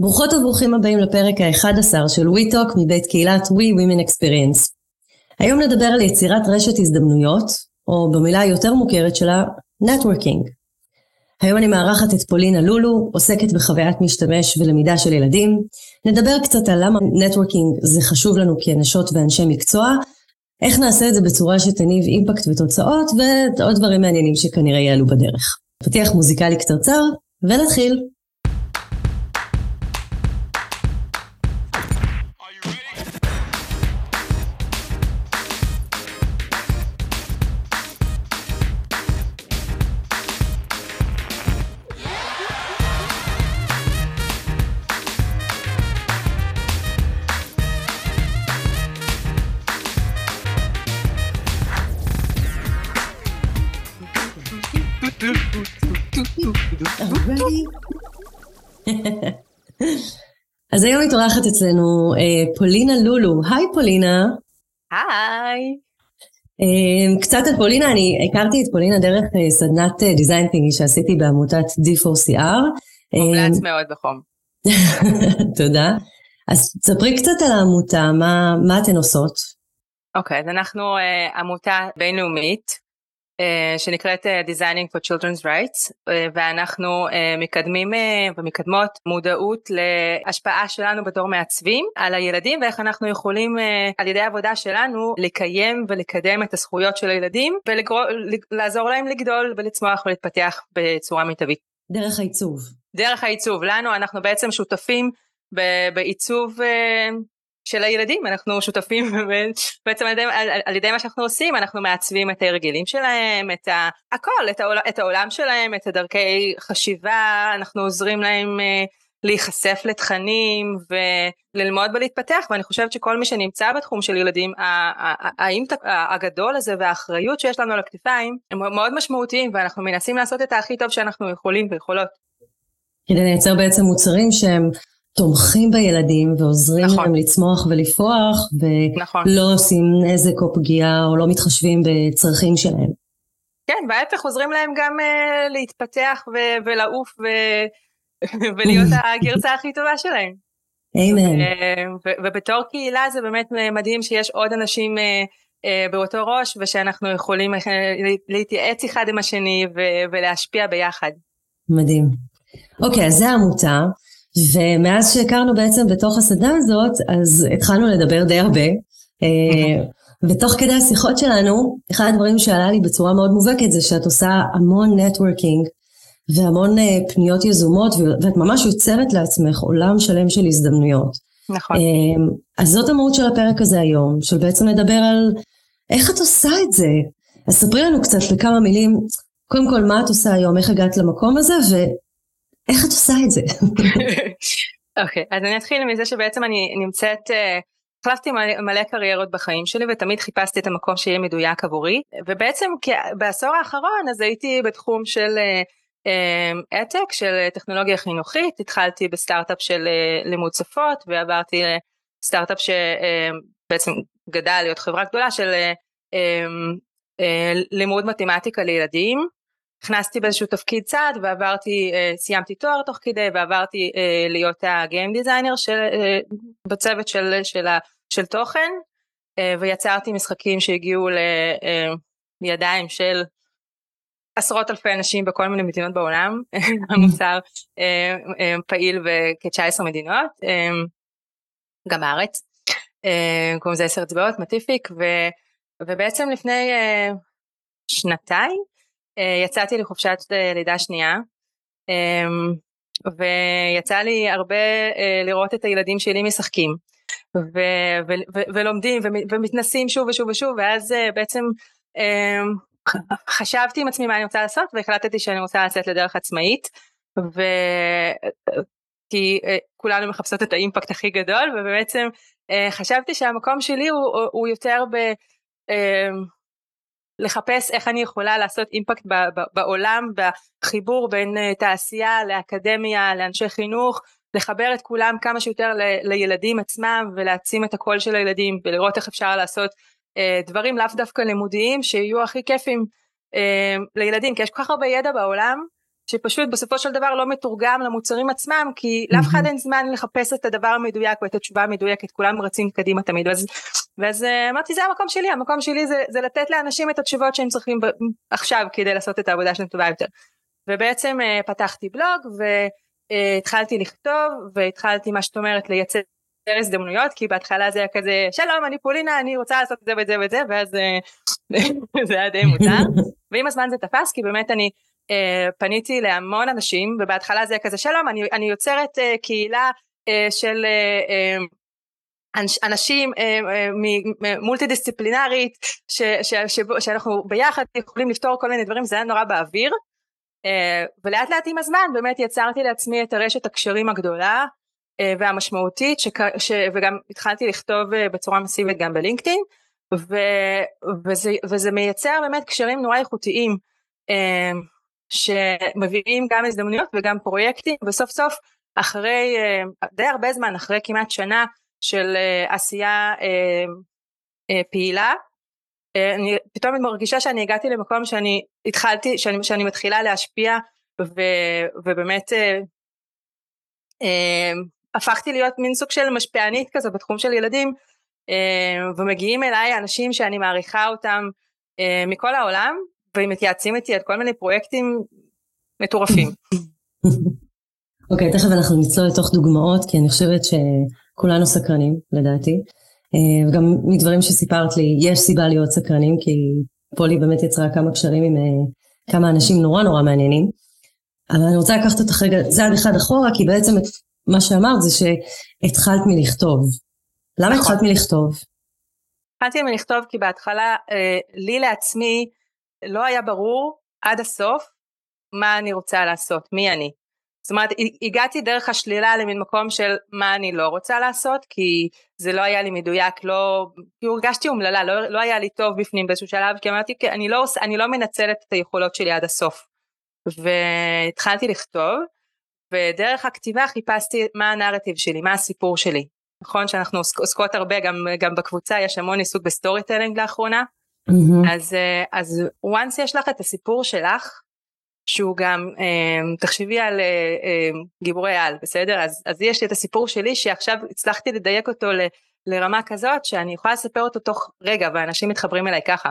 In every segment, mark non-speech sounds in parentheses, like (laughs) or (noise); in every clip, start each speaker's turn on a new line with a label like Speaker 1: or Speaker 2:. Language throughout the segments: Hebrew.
Speaker 1: ברוכות וברוכים הבאים לפרק ה-11 של WeTalk מבית קהילת We Women Experience. היום נדבר על יצירת רשת הזדמנויות, או במילה היותר מוכרת שלה, Networking. היום אני מארחת את פולינה לולו, עוסקת בחוויית משתמש ולמידה של ילדים. נדבר קצת על למה נטוורקינג זה חשוב לנו כנשות ואנשי מקצוע, איך נעשה את זה בצורה שתניב אימפקט ותוצאות, ועוד דברים מעניינים שכנראה יעלו בדרך. פתיח מוזיקלי קצרצר, ונתחיל. (laughs) אז היום מתארחת אצלנו אה, פולינה לולו. היי פולינה.
Speaker 2: היי.
Speaker 1: אה, קצת על פולינה, אני הכרתי את פולינה דרך אה, סדנת דיזיין תינגי שעשיתי בעמותת D4CR.
Speaker 2: מומלץ מאוד בחום. (laughs)
Speaker 1: תודה. אז תספרי קצת על העמותה, מה, מה אתן עושות?
Speaker 2: אוקיי, okay, אז אנחנו uh, עמותה בינלאומית שנקראת אה, Designing for Children's Rights אה, ואנחנו מקדמים ומקדמות מודעות להשפעה שלנו בתור מעצבים על הילדים ואיך אנחנו יכולים על ידי העבודה שלנו לקיים ולקדם את הזכויות של הילדים ולעזור להם לגדול ולצמוח ולהתפתח בצורה מיטבית.
Speaker 1: דרך העיצוב.
Speaker 2: דרך העיצוב. לנו אנחנו בעצם שותפים בעיצוב של הילדים אנחנו שותפים (laughs) בעצם על ידי, על, על ידי מה שאנחנו עושים אנחנו מעצבים את ההרגלים שלהם את ה, הכל את, העול, את העולם שלהם את הדרכי חשיבה אנחנו עוזרים להם אה, להיחשף לתכנים וללמוד ולהתפתח ואני חושבת שכל מי שנמצא בתחום של ילדים האימפקט הגדול הזה והאחריות שיש לנו על הכתפיים הם מאוד משמעותיים ואנחנו מנסים לעשות את הכי טוב שאנחנו יכולים ויכולות.
Speaker 1: כדי לייצר בעצם מוצרים שהם תומכים בילדים ועוזרים נכון. להם לצמוח ולפרוח, ולא נכון. עושים נזק או פגיעה או לא מתחשבים בצרכים שלהם.
Speaker 2: כן, וההפך עוזרים להם גם uh, להתפתח ו- ולעוף ו- (laughs) ולהיות הגרסה הכי טובה שלהם.
Speaker 1: אמן.
Speaker 2: ו- ובתור קהילה זה באמת מדהים שיש עוד אנשים uh, uh, באותו ראש ושאנחנו יכולים uh, להתייעץ אחד עם השני ו- ולהשפיע ביחד.
Speaker 1: מדהים. אוקיי, אז זה העמותה. ומאז שהכרנו בעצם בתוך הסדנה הזאת, אז התחלנו לדבר די הרבה. ותוך כדי השיחות שלנו, אחד הדברים שעלה לי בצורה מאוד מובהקת זה שאת עושה המון נטוורקינג והמון אה, פניות יזומות, ואת ממש יוצרת לעצמך עולם שלם של הזדמנויות.
Speaker 2: נכון.
Speaker 1: אה, אז זאת המהות של הפרק הזה היום, של בעצם לדבר על איך את עושה את זה. אז ספרי לנו קצת בכמה מילים, קודם כל מה את עושה היום, איך הגעת למקום הזה, איך את עושה את זה?
Speaker 2: אוקיי, okay, אז אני אתחיל מזה שבעצם אני נמצאת, uh, החלפתי מלא, מלא קריירות בחיים שלי ותמיד חיפשתי את המקום שיהיה מדויק עבורי, ובעצם בעשור האחרון אז הייתי בתחום של העתק, uh, uh, של טכנולוגיה חינוכית, התחלתי בסטארט-אפ של לימוד שפות ועברתי לסטארט-אפ שבעצם גדל להיות חברה גדולה של לימוד מתמטיקה לילדים. נכנסתי באיזשהו תפקיד צד ועברתי, uh, סיימתי תואר תוך כדי ועברתי uh, להיות הגיים דיזיינר של, uh, בצוות של, של, של תוכן ויצרתי משחקים שהגיעו לידיים של עשרות אלפי אנשים בכל מיני מדינות בעולם, (laughs) המוצר פעיל בכ-19 מדינות, גם בארץ, קוראים לזה עשר אצבעות, מטיפיק, ובעצם לפני שנתיים אה, יצאתי לחופשת אה, לידה שנייה אמ, ויצא לי הרבה אה, לראות את הילדים שלי משחקים ו- ו- ו- ולומדים ומתנסים שוב ושוב ושוב ואז בעצם אמ, חשבתי עם עצמי מה אני רוצה לעשות והחלטתי שאני רוצה לצאת לדרך עצמאית ו... כי כולנו מחפשות את האימפקט הכי גדול ובעצם חשבתי שהמקום שלי הוא, הוא יותר ב... לחפש איך אני יכולה לעשות אימפקט בעולם בחיבור בין אה, תעשייה לאקדמיה לאנשי חינוך לחבר את כולם כמה שיותר לילדים עצמם ולהעצים את הקול של הילדים ולראות איך אפשר לעשות אה, דברים לאו דווקא לימודיים שיהיו הכי כיפים אה, לילדים כי יש כל כך הרבה ידע בעולם שפשוט בסופו של דבר לא מתורגם למוצרים עצמם כי לאף אחד אין זמן לחפש את הדבר המדויק או את התשובה המדויקת כולם רצים קדימה תמיד. ואז, ואז אה, אמרתי זה המקום שלי המקום שלי זה, זה לתת לאנשים את התשובות שהם צריכים עכשיו כדי לעשות את העבודה שלהם טובה יותר. ובעצם uh, פתחתי בלוג והתחלתי uh, לכתוב והתחלתי מה שאת אומרת לייצר הזדמנויות כי בהתחלה זה היה כזה שלום אני פולינה אני רוצה לעשות את זה ואת זה ואת זה ואז (laughs) זה היה די מוזר. ועם הזמן זה תפס כי באמת אני פניתי להמון אנשים ובהתחלה זה היה כזה שלום אני, אני יוצרת קהילה של אנשים מולטי דיסציפלינרית ש, ש, ש, שאנחנו ביחד יכולים לפתור כל מיני דברים זה היה נורא באוויר. ולאט לאט עם הזמן באמת יצרתי לעצמי את הרשת הקשרים הגדולה והמשמעותית שק, ש, וגם התחלתי לכתוב בצורה מסיבית גם בלינקדאין וזה, וזה מייצר באמת קשרים נורא איכותיים שמביאים גם הזדמנויות וגם פרויקטים וסוף סוף אחרי אה, די הרבה זמן אחרי כמעט שנה של אה, עשייה אה, פעילה אני פתאום מרגישה שאני הגעתי למקום שאני התחלתי שאני, שאני מתחילה להשפיע ו, ובאמת הפכתי להיות מין סוג של משפיענית כזו בתחום של ילדים ומגיעים אליי אנשים שאני מעריכה אותם מכל העולם והם מתייעצים איתי על כל מיני פרויקטים מטורפים. (laughs)
Speaker 1: אוקיי, okay, תכף אנחנו נצלול לתוך דוגמאות, כי אני חושבת שכולנו סקרנים, לדעתי. אה, וגם מדברים שסיפרת לי, יש סיבה להיות סקרנים, כי פולי באמת יצרה כמה קשרים עם אה, כמה אנשים נורא נורא מעניינים. אבל אני רוצה לקחת אותך רגע צעד אחד אחורה, כי בעצם מה שאמרת זה שהתחלת מלכתוב. למה נכון. התחלת מלכתוב?
Speaker 2: התחלתי מלכתוב כי בהתחלה אה, לי לעצמי לא היה ברור עד הסוף מה אני רוצה לעשות, מי אני. זאת אומרת, הגעתי דרך השלילה למין מקום של מה אני לא רוצה לעשות, כי זה לא היה לי מדויק, לא, כי הרגשתי אומללה, לא, לא היה לי טוב בפנים באיזשהו שלב, כי אמרתי, אני לא, אני לא מנצלת את היכולות שלי עד הסוף. והתחלתי לכתוב, ודרך הכתיבה חיפשתי מה הנרטיב שלי, מה הסיפור שלי. נכון שאנחנו עוסקות הרבה, גם, גם בקבוצה יש המון עיסוק ב storytelling לאחרונה, Mm-hmm. אז, אה, אז once יש לך את הסיפור שלך, שהוא גם, אה, תחשבי על אה, גיבורי על, בסדר? אז, אז יש לי את הסיפור שלי שעכשיו הצלחתי לדייק אותו ל, לרמה כזאת שאני יכולה לספר אותו תוך רגע ואנשים מתחברים אליי ככה.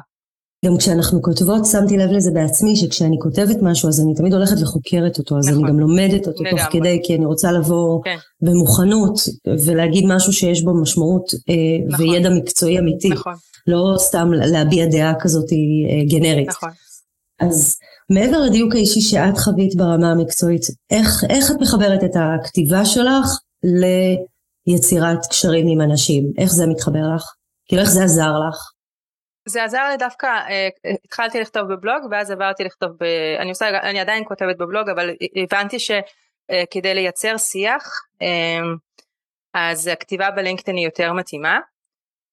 Speaker 1: גם כשאנחנו כותבות, שמתי לב לזה בעצמי, שכשאני כותבת משהו אז אני תמיד הולכת וחוקרת אותו, אז נכון. אני גם לומדת אותו לגמרי. תוך כדי, כי אני רוצה לבוא כן. במוכנות ולהגיד משהו שיש בו משמעות נכון. וידע מקצועי אמיתי. נכון. לא סתם להביע דעה כזאת אה, גנרית. נכון. אז מעבר לדיוק האישי שאת חווית ברמה המקצועית, איך, איך את מחברת את הכתיבה שלך ליצירת קשרים עם אנשים? איך זה מתחבר לך? כאילו איך זה עזר לך?
Speaker 2: זה עזר לי דווקא, אה, התחלתי לכתוב בבלוג ואז עברתי לכתוב, ב, אני, עושה, אני עדיין כותבת בבלוג אבל הבנתי שכדי אה, לייצר שיח אז הכתיבה בלינקדאין היא יותר מתאימה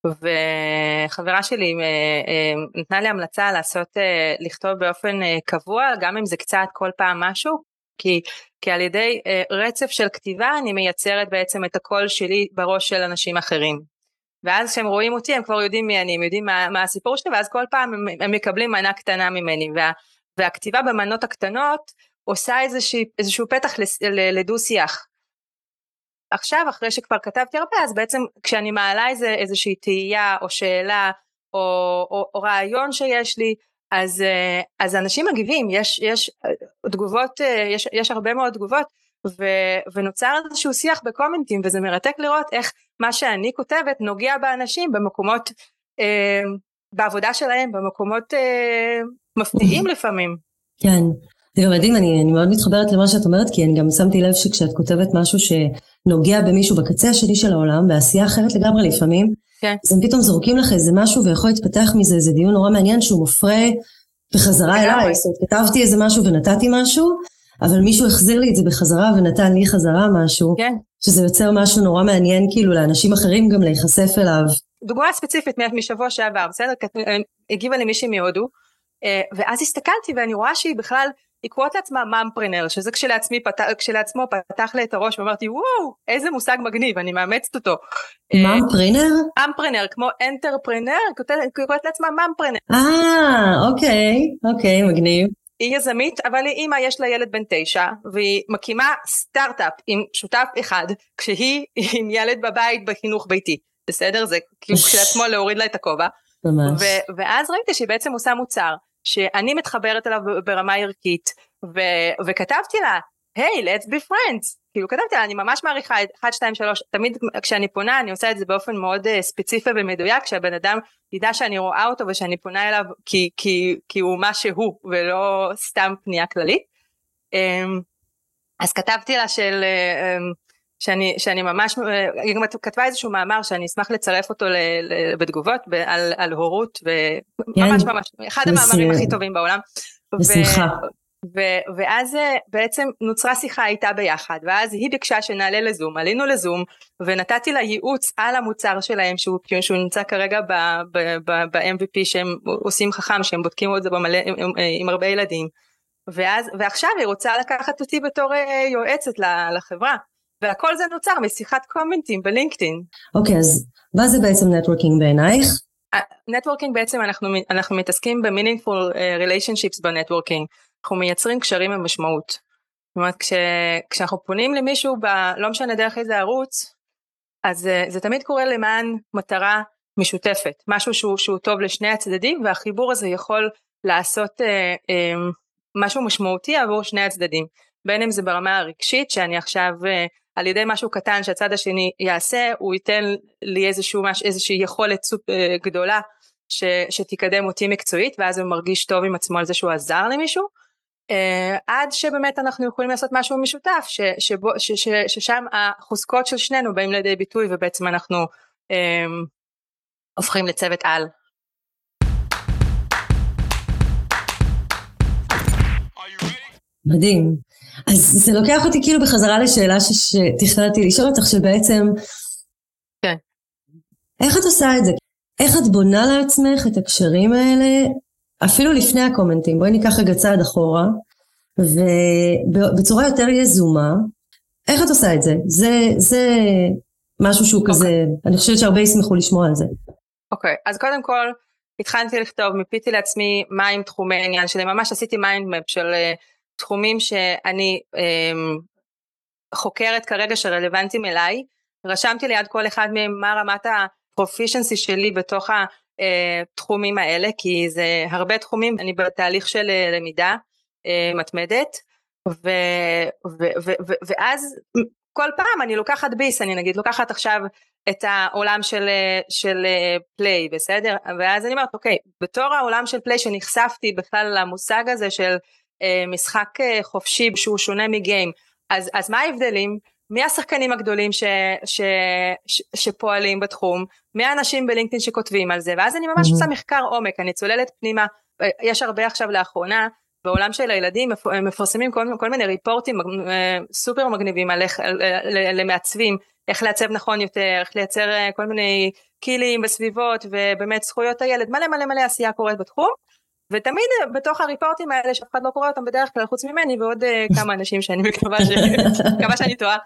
Speaker 2: וחברה שלי אה, אה, נתנה לי המלצה לעשות, אה, לכתוב באופן קבוע, גם אם זה קצת כל פעם משהו, כי, כי על ידי רצף של כתיבה אני מייצרת בעצם את הקול שלי בראש של אנשים אחרים. ואז כשהם רואים אותי הם כבר יודעים מי אני, הם יודעים מה, מה הסיפור שלי, ואז כל פעם הם, הם מקבלים מנה קטנה ממני. וה, והכתיבה במנות הקטנות עושה איזשה, איזשהו פתח לדו שיח. עכשיו אחרי שכבר כתבתי הרבה אז בעצם כשאני מעלה איזה, איזושהי תהייה או שאלה או, או, או רעיון שיש לי אז, אה, אז אנשים מגיבים. יש, יש אה, תגובות אה, יש, יש הרבה מאוד תגובות ו, ונוצר איזשהו שיח בקומנטים וזה מרתק לראות איך מה שאני כותבת נוגע באנשים במקומות אה, בעבודה שלהם במקומות אה, מפתיעים לפעמים.
Speaker 1: כן. זה מדהים, אני, אני מאוד מתחברת למה שאת אומרת, כי אני גם שמתי לב שכשאת כותבת משהו שנוגע במישהו בקצה השני של העולם, בעשייה אחרת לגמרי לפעמים, כן. אז הם פתאום זורקים לך איזה משהו ויכול להתפתח מזה איזה דיון נורא מעניין שהוא מופרה בחזרה אליי, זאת אומרת, כתבתי איזה משהו ונתתי משהו, אבל מישהו החזיר לי את זה בחזרה ונתן לי חזרה משהו, כן. שזה יוצר משהו נורא מעניין כאילו לאנשים אחרים גם להיחשף אליו.
Speaker 2: דוגמה ספציפית משבוע שעבר, בסדר? הגיבה לי מישהי מהודו, אה, ואז הסתכלתי ואני רואה שהיא בכלל היא קוראת לעצמה מאמפרנר, שזה כשלעצמי, פת... כשלעצמו פתח לי את הראש ואמרתי וואו איזה מושג מגניב אני מאמצת אותו.
Speaker 1: מאמפרנר?
Speaker 2: מאמפרנר כמו אנטרפרנר, היא קוראת לעצמה מאמפרנר.
Speaker 1: אה אוקיי אוקיי מגניב.
Speaker 2: היא יזמית אבל היא אימא יש לה ילד בן תשע והיא מקימה סטארט-אפ עם שותף אחד כשהיא עם ילד בבית בחינוך ביתי בסדר זה כאילו כשלעצמו להוריד לה את הכובע ממש. ו- ואז ראיתי שהיא בעצם עושה מוצר שאני מתחברת אליו ברמה ערכית ו- וכתבתי לה היי hey, let's be friends כאילו כתבתי לה אני ממש מעריכה את 1 2 3 תמיד כשאני פונה אני עושה את זה באופן מאוד uh, ספציפי ומדויק שהבן אדם ידע שאני רואה אותו ושאני פונה אליו כי, כי, כי הוא מה שהוא ולא סתם פנייה כללית. Um, אז כתבתי לה של um, שאני, שאני ממש, היא גם כתבה איזשהו מאמר שאני אשמח לצרף אותו ל, ל, בתגובות ב, על, על הורות וממש כן. ממש, אחד המאמרים הכי טובים בעולם.
Speaker 1: בשמחה.
Speaker 2: ו- ואז אה, בעצם נוצרה שיחה איתה ביחד ואז היא ביקשה שנעלה לזום עלינו לזום ונתתי לה ייעוץ על המוצר שלהם שהוא, שהוא נמצא כרגע ב-MVP שהם עושים חכם שהם בודקים את זה במלא, עם, עם, עם הרבה ילדים ואז ועכשיו היא רוצה לקחת אותי בתור אה, יועצת לחברה והכל זה נוצר משיחת קומנטים בלינקדאין.
Speaker 1: אוקיי okay, אז מה זה בעצם networking בעינייך?
Speaker 2: networking בעצם אנחנו, אנחנו מתעסקים ב-meaningful uh, relationships ב networking. אנחנו מייצרים קשרים עם משמעות. זאת אומרת כש, כשאנחנו פונים למישהו ב... לא משנה דרך איזה ערוץ אז זה, זה תמיד קורה למען מטרה משותפת משהו שהוא, שהוא טוב לשני הצדדים והחיבור הזה יכול לעשות אה, אה, משהו משמעותי עבור שני הצדדים בין אם זה ברמה הרגשית שאני עכשיו אה, על ידי משהו קטן שהצד השני יעשה הוא ייתן לי איזשהו איזושהי יכולת סופ, אה, גדולה ש, שתקדם אותי מקצועית ואז הוא מרגיש טוב עם עצמו על זה שהוא עזר למישהו Uh, עד שבאמת אנחנו יכולים לעשות משהו משותף ש, שבו, ש, ש, ששם החוזקות של שנינו באים לידי ביטוי ובעצם אנחנו um, הופכים לצוות על.
Speaker 1: מדהים. אז זה לוקח אותי כאילו בחזרה לשאלה שתכננתי לשאול אותך שבעצם
Speaker 2: כן.
Speaker 1: איך את עושה את זה? איך את בונה לעצמך את הקשרים האלה אפילו לפני הקומנטים, בואי ניקח רגע צעד אחורה, ובצורה יותר יזומה, איך את עושה את זה? זה, זה משהו שהוא okay. כזה, אוקיי. אני חושבת שהרבה ישמחו לשמוע על זה.
Speaker 2: אוקיי, okay, אז קודם כל, התחלתי לכתוב, מיפיתי לעצמי מהם תחומי העניין שלי, ממש עשיתי mind map של uh, תחומים שאני um, חוקרת כרגע שרלוונטיים אליי, רשמתי ליד כל אחד מהם מה רמת ה proficiency שלי בתוך ה... אה, האלה כי זה הרבה תחומים. אני בתהליך של אה, למידה אה, מתמדת ו, ו, ו, ו, ואז כל פעם אני לוקחת ביס אני נגיד לוקחת עכשיו את העולם של, של פליי בסדר? ואז אני אומרת אוקיי בתור העולם של פליי שנחשפתי בכלל למושג הזה של משחק חופשי שהוא שונה מגיים. אז, אז מה ההבדלים? מי השחקנים הגדולים ש, ש, ש, שפועלים בתחום, מי האנשים בלינקדאין שכותבים על זה, ואז אני ממש עושה מחקר עומק, אני צוללת פנימה, יש הרבה עכשיו לאחרונה, בעולם של הילדים מפרסמים כל, כל מיני ריפורטים אה, סופר מגניבים על איך, למעצבים, איך לעצב נכון יותר, איך לייצר אה, כל מיני קילים בסביבות, ובאמת זכויות הילד, מלא מלא מלא עשייה קורית בתחום. ותמיד בתוך הריפורטים האלה שאף אחד לא קורא אותם בדרך כלל חוץ ממני ועוד uh, (laughs) כמה אנשים שאני מקווה, ש... (laughs) מקווה שאני טועה.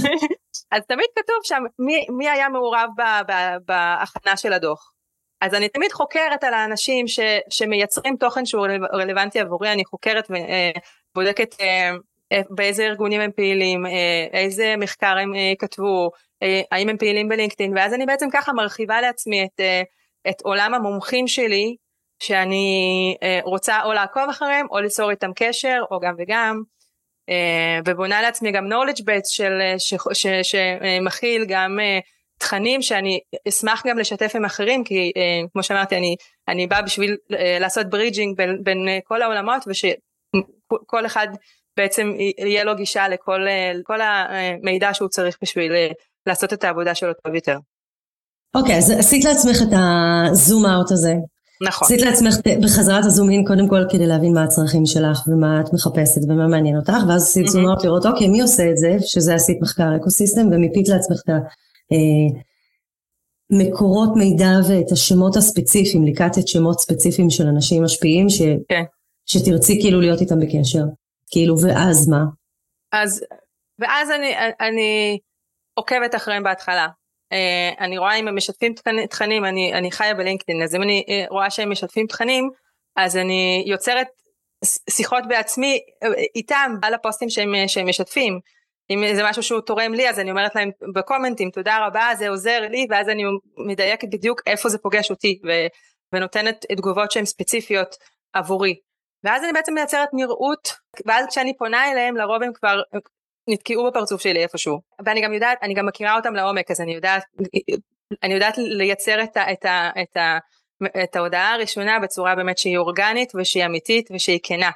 Speaker 2: (laughs) אז תמיד כתוב שם מי, מי היה מעורב ב, ב, בהכנה של הדוח. אז אני תמיד חוקרת על האנשים ש, שמייצרים תוכן שהוא רלוונטי עבורי אני חוקרת ובודקת uh, uh, באיזה ארגונים הם פעילים uh, איזה מחקר הם uh, כתבו uh, האם הם פעילים בלינקדאין ואז אני בעצם ככה מרחיבה לעצמי את, uh, את עולם המומחים שלי שאני אה, רוצה או לעקוב אחריהם או ליצור איתם קשר או גם וגם אה, ובונה לעצמי גם knowledge base של, אה, שמכיל גם תכנים שאני אשמח גם לשתף עם אחרים כי כמו שאמרתי אני, אני באה בשביל לעשות ברידג'ינג בין, בין כל העולמות ושכל אחד בעצם יהיה לו גישה לכל, לכל המידע שהוא צריך בשביל לעשות את העבודה שלו טוב יותר.
Speaker 1: אוקיי, okay, אז עשית לעצמך את הזום אאוט הזה,
Speaker 2: נכון.
Speaker 1: עשית לעצמך בחזרת הזום אין קודם כל כדי להבין מה הצרכים שלך ומה את מחפשת ומה מעניין אותך ואז עשית זום אאוט לראות אוקיי מי עושה את זה שזה עשית מחקר אקוסיסטם ומיפית לעצמך את המקורות אה, מידע ואת השמות הספציפיים לקטת שמות ספציפיים של אנשים משפיעים ש... כן. שתרצי כאילו להיות איתם בקשר כאילו ואז מה?
Speaker 2: אז ואז אני, אני עוקבת אחריהם בהתחלה אני רואה אם הם משתפים תכנים, אני, אני חיה בלינקדאין, אז אם אני uh, רואה שהם משתפים תכנים, אז אני יוצרת שיחות בעצמי איתם על הפוסטים שהם, שהם משתפים. אם זה משהו שהוא תורם לי אז אני אומרת להם בקומנטים תודה רבה זה עוזר לי ואז אני מדייקת בדיוק איפה זה פוגש אותי ו, ונותנת תגובות שהן ספציפיות עבורי. ואז אני בעצם מייצרת נראות ואז כשאני פונה אליהם לרוב הם כבר נתקעו בפרצוף שלי איפשהו ואני גם יודעת אני גם מכירה אותם לעומק אז אני יודעת אני יודעת לייצר את, ה, את, ה, את, ה, את ההודעה הראשונה בצורה באמת שהיא אורגנית ושהיא אמיתית ושהיא כנה.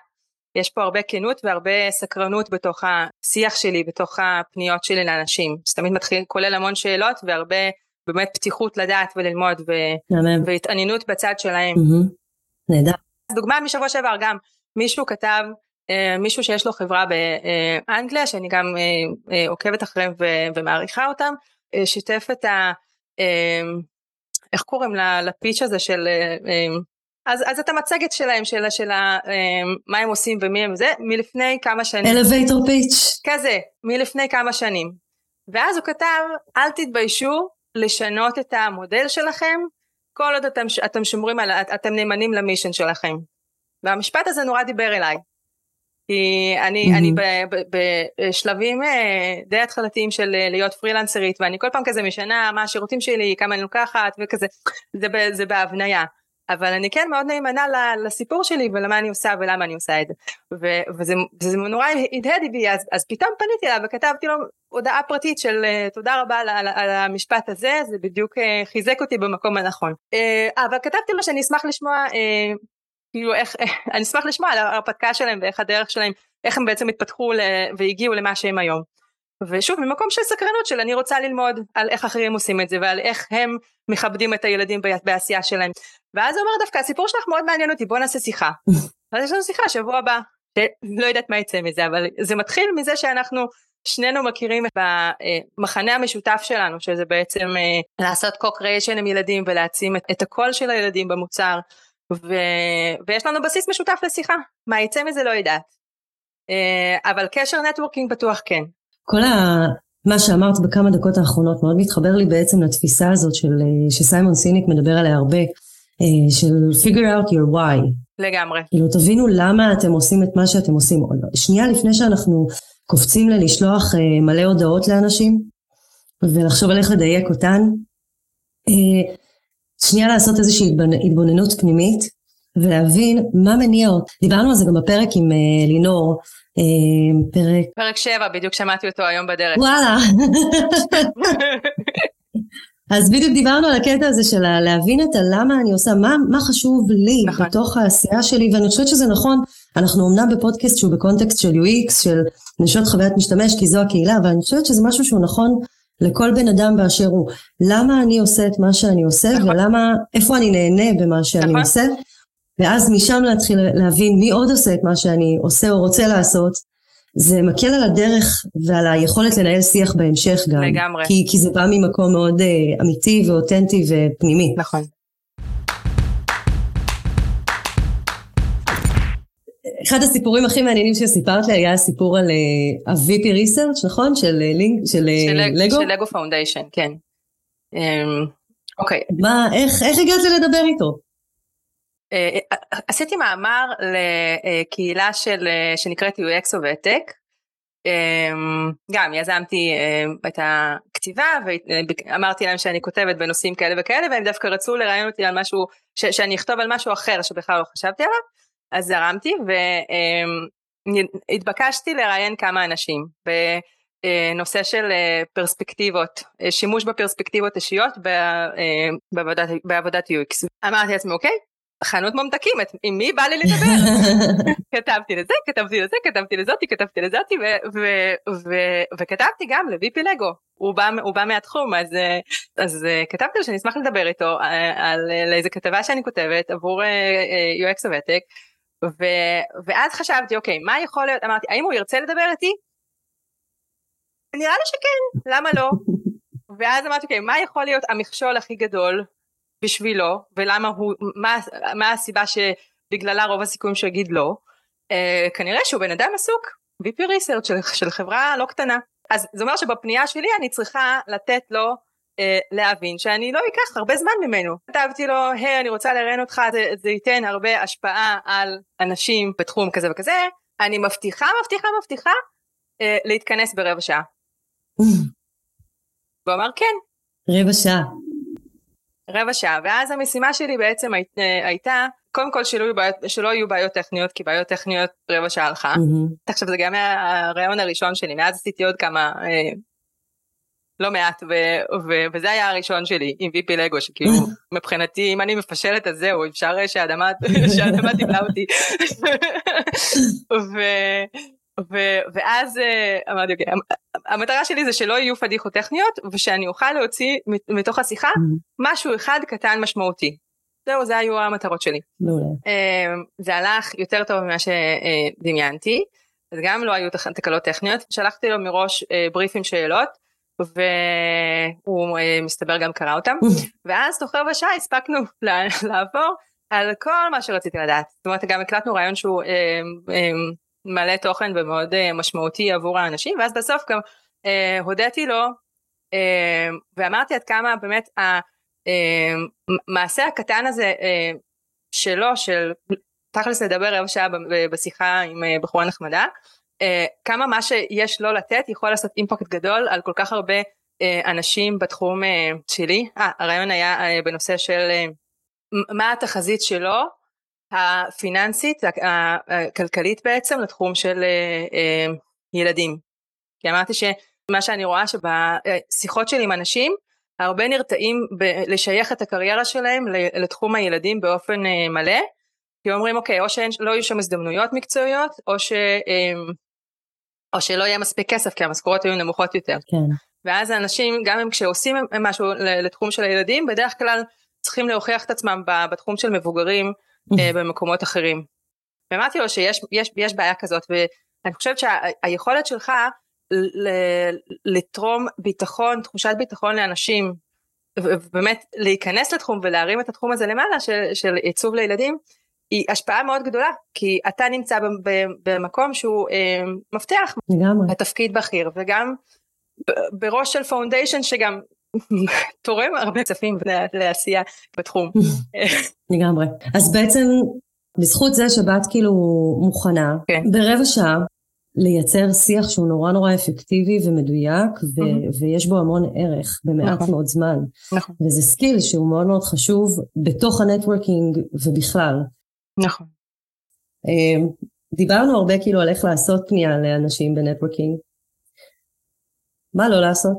Speaker 2: יש פה הרבה כנות והרבה סקרנות בתוך השיח שלי, בתוך הפניות שלי לאנשים. זה תמיד מתחיל, כולל המון שאלות והרבה באמת פתיחות לדעת וללמוד ו... והתעניינות בצד שלהם.
Speaker 1: נהדר.
Speaker 2: דוגמה משבוע שעבר גם, מישהו כתב, מישהו שיש לו חברה באנגליה, שאני גם אה, אה, עוקבת אחריהם ומעריכה אותם, שיתף את ה... איך קוראים לפיץ' הזה של אז, אז את המצגת שלהם, של, של מה הם עושים ומי הם זה, מלפני כמה שנים.
Speaker 1: אלווייטור פיץ'.
Speaker 2: כזה, מלפני כמה שנים. ואז הוא כתב, אל תתביישו לשנות את המודל שלכם, כל עוד אתם, אתם שומרים על, אתם נאמנים למישן שלכם. והמשפט הזה נורא דיבר אליי. כי אני, mm-hmm. אני ב, ב, בשלבים אה, די התחלתיים של אה, להיות פרילנסרית, ואני כל פעם כזה משנה מה השירותים שלי, כמה אני לוקחת, וכזה, זה, זה בהבניה. אבל אני כן מאוד נאמנה לסיפור שלי ולמה אני עושה ולמה אני עושה את זה. וזה, וזה נורא הדהד בי, אז, אז פתאום פניתי אליו וכתבתי לו הודעה פרטית של uh, תודה רבה על, על, על המשפט הזה, זה בדיוק חיזק אותי במקום הנכון. אבל כתבתי לו שאני אשמח לשמוע, כאילו איך, (laughs) אני אשמח לשמוע על ההרפתקה שלהם ואיך הדרך שלהם, איך הם בעצם התפתחו והגיעו למה שהם היום. ושוב ממקום של סקרנות של אני רוצה ללמוד על איך אחרים עושים את זה ועל איך הם מכבדים את הילדים בעשייה שלהם. ואז הוא אומר דווקא הסיפור שלך מאוד מעניין אותי בוא נעשה שיחה. (laughs) אז יש לנו שיחה שבוע הבא לא יודעת מה יצא מזה אבל זה מתחיל מזה שאנחנו שנינו מכירים את המחנה המשותף שלנו שזה בעצם אה, לעשות co-creation עם ילדים ולהעצים את, את הקול של הילדים במוצר ו... ויש לנו בסיס משותף לשיחה מה יצא מזה לא יודעת אה, אבל קשר נטוורקינג בטוח כן
Speaker 1: כל ה... מה שאמרת בכמה דקות האחרונות מאוד מתחבר לי בעצם לתפיסה הזאת של, אה, שסיימון סיניק מדבר עליה הרבה, אה, של figure out your why.
Speaker 2: לגמרי.
Speaker 1: כאילו תבינו למה אתם עושים את מה שאתם עושים. שנייה לפני שאנחנו קופצים ללשלוח מלא הודעות לאנשים ולחשוב על איך לדייק אותן, שנייה לעשות איזושהי התבוננות פנימית ולהבין מה מניע אותי. דיברנו על זה גם בפרק עם לינור,
Speaker 2: אה, פרק... פרק 7, בדיוק שמעתי אותו היום בדרך.
Speaker 1: וואלה. (laughs) אז בדיוק דיברנו על הקטע הזה של להבין את הלמה אני עושה, מה, מה חשוב לי נכון. בתוך העשייה שלי, ואני חושבת שזה נכון, אנחנו אמנם בפודקאסט שהוא בקונטקסט של UX, של נשות חוויית משתמש, כי זו הקהילה, אבל אני חושבת שזה משהו שהוא נכון לכל בן אדם באשר הוא. למה אני עושה את מה שאני עושה, נכון. ולמה, איפה אני נהנה במה שאני נכון. עושה. ואז משם להתחיל להבין מי עוד עושה את מה שאני עושה או רוצה לעשות, זה מקל על הדרך ועל היכולת לנהל שיח בהמשך גם.
Speaker 2: לגמרי.
Speaker 1: כי, כי זה בא ממקום מאוד uh, אמיתי ואותנטי ופנימי.
Speaker 2: נכון.
Speaker 1: אחד הסיפורים הכי מעניינים שסיפרת לי היה הסיפור על uh, ה-VP Research, נכון? של, uh, לינק, של, של לגו?
Speaker 2: של LEGO Foundation, כן. אמ, אוקיי.
Speaker 1: מה, איך, איך הגעת לדבר איתו?
Speaker 2: אה, אה, עשיתי מאמר לקהילה של, אה, שנקראת UX וותק, גם יזמתי את הכתיבה ואמרתי להם שאני כותבת בנושאים כאלה וכאלה והם דווקא רצו לראיין אותי על משהו, ש, שאני אכתוב על משהו אחר שבכלל לא חשבתי עליו, אז זרמתי והתבקשתי לראיין כמה אנשים בנושא של פרספקטיבות, שימוש בפרספקטיבות אישיות בעבודת, בעבודת UX. אמרתי לעצמי אוקיי, חנות ממתקים, עם מי בא לי לדבר? (laughs) כתבתי לזה, כתבתי לזה, כתבתי לזאתי, כתבתי לזאתי, וכתבתי גם לויפי לגו, הוא בא, הוא בא מהתחום, אז, אז כתבתי לו שאני אשמח לדבר איתו אה, על, על איזה כתבה שאני כותבת עבור אה, אה, הוותק, ואז חשבתי, אוקיי, מה יכול להיות, אמרתי, האם הוא ירצה לדבר איתי? נראה לי שכן, למה לא? (laughs) ואז אמרתי, אוקיי, מה יכול להיות המכשול הכי גדול בשבילו ולמה הוא, מה, מה הסיבה שבגללה רוב הסיכויים שהוא יגיד לא, uh, כנראה שהוא בן אדם עסוק, VP research של, של חברה לא קטנה. אז זה אומר שבפנייה שלי אני צריכה לתת לו אה, להבין שאני לא אקח הרבה זמן ממנו. כתבתי לו, היי אני רוצה לראיין אותך, זה, זה ייתן הרבה השפעה על אנשים בתחום כזה וכזה, אני מבטיחה, מבטיחה, מבטיחה אה, להתכנס ברבע שעה. והוא אמר כן.
Speaker 1: רבע שעה.
Speaker 2: רבע שעה, ואז המשימה שלי בעצם הי, אה, הייתה, קודם כל שלא, בעיות, שלא יהיו בעיות טכניות, כי בעיות טכניות רבע שעה הלכה. Mm-hmm. עכשיו זה גם היה הרעיון הראשון שלי, מאז עשיתי עוד כמה אה, לא מעט ו- ו- וזה היה הראשון שלי עם ויפי לגו שכאילו (laughs) מבחינתי אם אני מפשלת אז זהו אפשר שהאדמה (laughs) שהאדמה תבלע אותי (laughs) ו- ו- ואז uh, אמרתי אוקיי המטרה שלי זה שלא יהיו פדיחות טכניות ושאני אוכל להוציא מתוך השיחה משהו אחד קטן משמעותי. זהו זה היו המטרות שלי. Uh, זה הלך יותר טוב ממה שדמיינתי. אז גם לא היו תקלות טכניות שלחתי לו מראש בריף עם שאלות והוא אה, מסתבר גם קרא אותם. ואז תוך רבע שעה הספקנו לעבור על כל מה שרציתי לדעת. זאת אומרת גם הקלטנו רעיון שהוא אה, אה, מלא תוכן ומאוד אה, משמעותי עבור האנשים ואז בסוף גם אה, הודיתי לו אה, ואמרתי עד כמה באמת המעשה אה, הקטן הזה אה, שלו של תכלס לדבר רבע שעה בשיחה עם אה, בחורה נחמדה כמה מה שיש לו לתת יכול לעשות אימפקט גדול על כל כך הרבה אה, אנשים בתחום אה, שלי. אה, הרעיון היה אה, בנושא של אה, מה התחזית שלו הפיננסית הכלכלית בעצם לתחום של אה, אה, ילדים. כי אמרתי שמה שאני רואה שבשיחות שלי עם אנשים הרבה נרתעים ב- לשייך את הקריירה שלהם לתחום הילדים באופן אה, מלא כי אומרים אוקיי או שלא יהיו שם הזדמנויות מקצועיות או ש... או שלא יהיה מספיק כסף כי המשכורות היו נמוכות יותר.
Speaker 1: כן.
Speaker 2: ואז האנשים גם הם כשעושים משהו לתחום של הילדים בדרך כלל צריכים להוכיח את עצמם בתחום של מבוגרים אה, במקומות אחרים. ואמרתי לו שיש יש, יש בעיה כזאת ואני חושבת שהיכולת שלך לתרום ביטחון, תחושת ביטחון לאנשים ובאמת להיכנס לתחום ולהרים את התחום הזה למעלה של, של עיצוב לילדים היא השפעה מאוד גדולה כי אתה נמצא במקום שהוא אה, מפתח
Speaker 1: לגמרי
Speaker 2: התפקיד בכיר וגם בראש של foundation שגם (laughs) תורם הרבה כספים לעשייה בתחום. (laughs)
Speaker 1: לגמרי אז בעצם בזכות זה שבאת כאילו מוכנה כן. ברבע שעה לייצר שיח שהוא נורא נורא אפקטיבי ומדויק ו- mm-hmm. ויש בו המון ערך במעט נכון. מאוד זמן. נכון. וזה skill שהוא מאוד מאוד חשוב בתוך ה networking ובכלל.
Speaker 2: נכון.
Speaker 1: אמ, דיברנו הרבה כאילו על איך לעשות פנייה לאנשים ב networking. מה לא לעשות?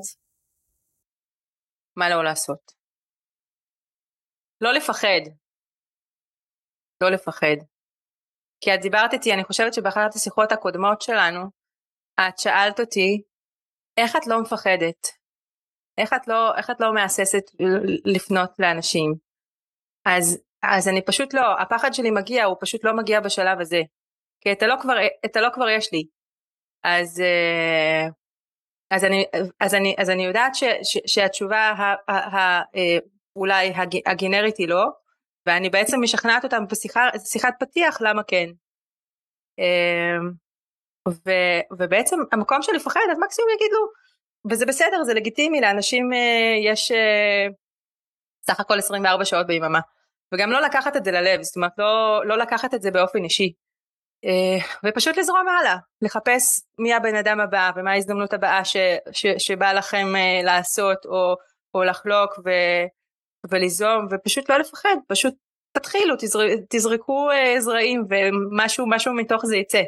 Speaker 2: מה לא לעשות? לא לפחד. לא לפחד. כי את דיברת איתי, אני חושבת שבאחת השיחות הקודמות שלנו, את שאלת אותי, איך את לא מפחדת? איך את לא, איך את לא מהססת לפנות לאנשים? אז אז אני פשוט לא, הפחד שלי מגיע, הוא פשוט לא מגיע בשלב הזה. כי את הלא כבר, את הלא כבר יש לי. אז, אה, אז, אני, אז, אני, אז אני יודעת ש, ש, שהתשובה ה, ה, ה, אה, אולי הגנרית היא לא, ואני בעצם משכנעת אותם בשיחת פתיח למה כן. אה, ו, ובעצם המקום של לפחד, אז מקסימום יגידו, וזה בסדר, זה לגיטימי, לאנשים יש סך הכל 24 שעות ביממה. וגם לא לקחת את זה ללב, זאת אומרת לא, לא לקחת את זה באופן אישי. אה, ופשוט לזרום הלאה, לחפש מי הבן אדם הבא ומה ההזדמנות הבאה ש, ש, שבא לכם אה, לעשות או, או לחלוק ו, וליזום ופשוט לא לפחד, פשוט תתחילו, תזר, תזרקו אה, זרעים ומשהו משהו מתוך זה יצא.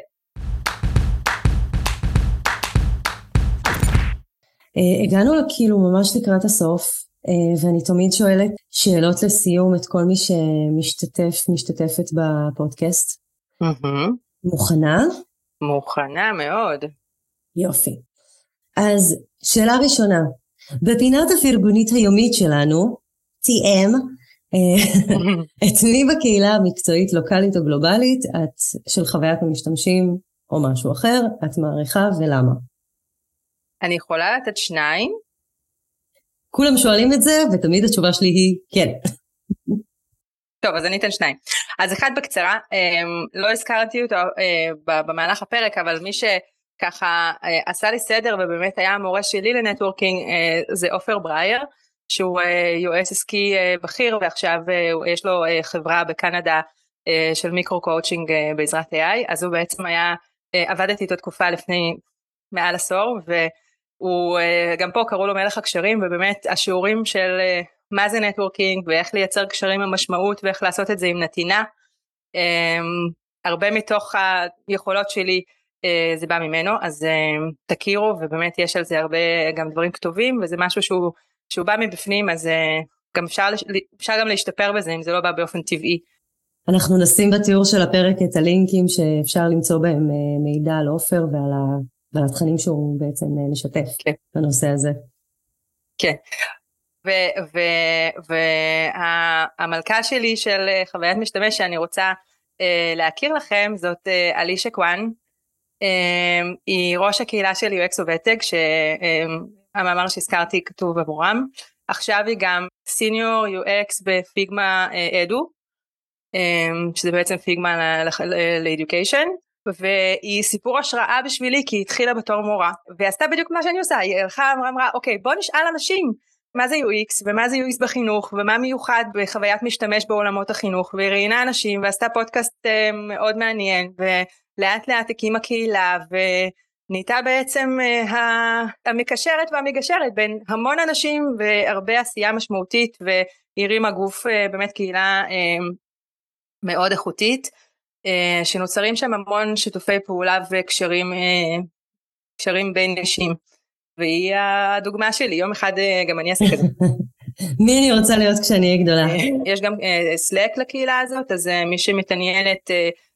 Speaker 1: הגענו כאילו ממש לקראת הסוף ואני תמיד שואלת שאלות לסיום את כל מי שמשתתף, משתתפת בפודקאסט. Mm-hmm. מוכנה?
Speaker 2: מוכנה מאוד.
Speaker 1: יופי. אז שאלה ראשונה, בפינת הפרגונית היומית שלנו, TM, אה, (laughs) את מי בקהילה המקצועית, לוקאלית או גלובלית, את של חוויית המשתמשים או משהו אחר, את מעריכה ולמה?
Speaker 2: אני יכולה לתת שניים.
Speaker 1: כולם שואלים את זה, ותמיד התשובה שלי היא כן.
Speaker 2: טוב, אז אני אתן שניים. אז אחד בקצרה, אמ, לא הזכרתי אותו אה, במהלך הפרק, אבל מי שככה אה, עשה לי סדר ובאמת היה המורה שלי ל networking אה, זה עופר ברייר. שהוא יועץ עסקי בכיר ועכשיו יש לו חברה בקנדה של micro coaching בעזרת AI, אז הוא בעצם היה, עבדתי איתו תקופה לפני מעל עשור, והוא, גם פה קראו לו מלך הקשרים, ובאמת השיעורים של מה זה נטוורקינג ואיך לייצר קשרים עם משמעות ואיך לעשות את זה עם נתינה, הרבה מתוך היכולות שלי אה, זה בא ממנו אז אה, תכירו ובאמת יש על זה הרבה גם דברים כתובים וזה משהו שהוא, שהוא בא מבפנים אז אה, גם אפשר, אפשר גם להשתפר בזה אם זה לא בא באופן טבעי.
Speaker 1: אנחנו נשים בתיאור של הפרק את הלינקים שאפשר למצוא בהם מידע על עופר ועל, ה, ועל התכנים שהוא בעצם משתף כן. בנושא הזה.
Speaker 2: כן. והמלכה שלי של חוויית משתמש שאני רוצה uh, להכיר לכם זאת uh, אלישה קוואן, um, היא ראש הקהילה של UX וותק שהמאמר um, שהזכרתי כתוב עבורם, עכשיו היא גם סיניור UX בפיגמה אדו, um, שזה בעצם פיגמה לאדיוקיישן, והיא סיפור השראה בשבילי כי היא התחילה בתור מורה והיא עשתה בדיוק מה שאני עושה. היא הלכה אמרה אמרה אוקיי בוא נשאל אנשים מה זה UX ומה זה UX בחינוך ומה מיוחד בחוויית משתמש בעולמות החינוך והיא ראיינה אנשים ועשתה פודקאסט uh, מאוד מעניין ולאט לאט הקימה קהילה ונהייתה בעצם uh, המקשרת והמגשרת בין המון אנשים והרבה עשייה משמעותית והרימה גוף uh, באמת קהילה מאוד איכותית שנוצרים שם המון שיתופי פעולה וקשרים uh, בין נשים. והיא הדוגמה שלי, יום אחד אה, גם אני אעשה כזה. (laughs)
Speaker 1: מי אני רוצה להיות כשאני אהיה גדולה? אה,
Speaker 2: יש גם סלאק אה, לקהילה הזאת, אז מי שמתעניינת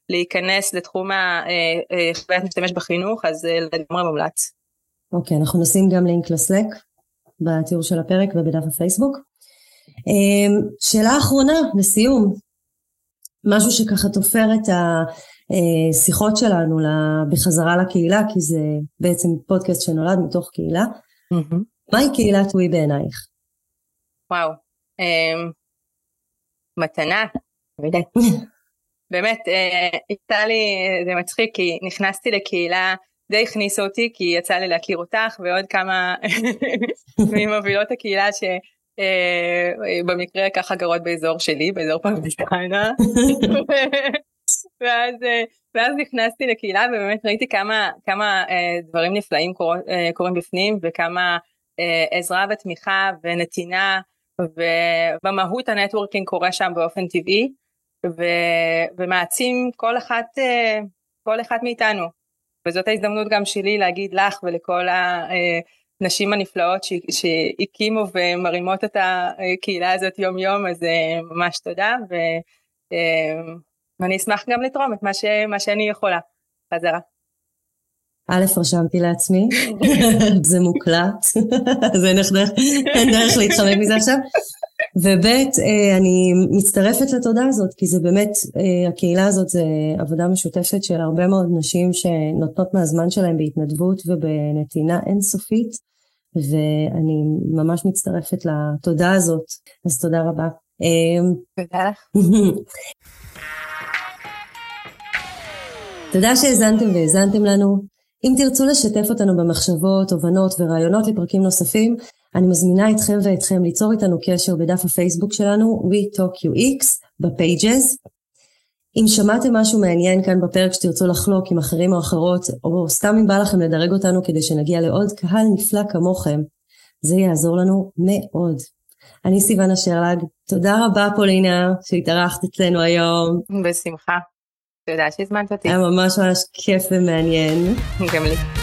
Speaker 2: להיכנס לתחום החוויית משתמש בחינוך, אז לגמרי מומלץ.
Speaker 1: אוקיי, אנחנו נשים גם לינק לסלאק בתיאור של הפרק ובדף הפייסבוק. שאלה אחרונה, לסיום, משהו שככה תופר את. השיחות שלנו בחזרה לקהילה, כי זה בעצם פודקאסט שנולד מתוך קהילה. Mm-hmm. מהי קהילת ווי בעינייך?
Speaker 2: וואו, um, מתנה, באמת, הייתה אה, לי, זה מצחיק, כי נכנסתי לקהילה, די הכניסו אותי, כי יצא לי להכיר אותך ועוד כמה (laughs) ממובילות הקהילה שבמקרה אה, ככה גרות באזור שלי, באזור פרדס חנה. (laughs) ואז, אה, ואז נכנסתי לקהילה ובאמת ראיתי כמה, כמה אה, דברים נפלאים קור, קורים בפנים וכמה עזרה ותמיכה ונתינה ובמהות ה networking קורה שם באופן טבעי ו, ומעצים כל אחת, כל אחת מאיתנו. וזאת ההזדמנות גם שלי להגיד לך ולכל הנשים הנפלאות שהקימו ומרימות את הקהילה הזאת יום יום אז אה, ממש תודה. אה, ואני אשמח גם לתרום את מה, ש... מה שאני יכולה חזרה.
Speaker 1: א', רשמתי לעצמי, (laughs) זה מוקלט, אז אין דרך, להתחמק מזה עכשיו. וב', אה, אני מצטרפת לתודה הזאת, כי זה באמת, הקהילה הזאת זה עבודה משותפת של הרבה מאוד נשים שנותנות מהזמן שלהן בהתנדבות ובנתינה אינסופית, ואני ממש מצטרפת לתודה הזאת, אז תודה רבה.
Speaker 2: אה, תודה לך. (laughs)
Speaker 1: תודה שהאזנתם והאזנתם לנו. אם תרצו לשתף אותנו במחשבות, תובנות ורעיונות לפרקים נוספים, אני מזמינה אתכם ואתכם ליצור איתנו קשר בדף הפייסבוק שלנו, WeTalkUX, בפייג'ז. אם שמעתם משהו מעניין כאן בפרק שתרצו לחלוק עם אחרים או אחרות, או סתם אם בא לכם לדרג אותנו כדי שנגיע לעוד קהל נפלא כמוכם, זה יעזור לנו מאוד. אני סיוון אשרלג, תודה רבה פולינה שהתארחת אצלנו היום.
Speaker 2: בשמחה. תודה שהזמנת אותי.
Speaker 1: היה ממש ממש כיף ומעניין.
Speaker 2: גם לי.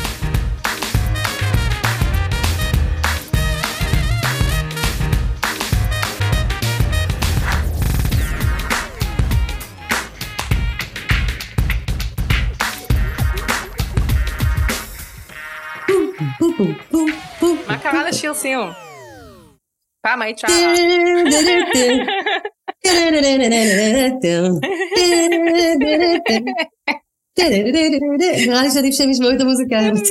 Speaker 2: מה קרה לשיר סיום? פעם היית שרה.
Speaker 1: נראה לי שעדיף שהם ישמעו את המוזיקה הזאת.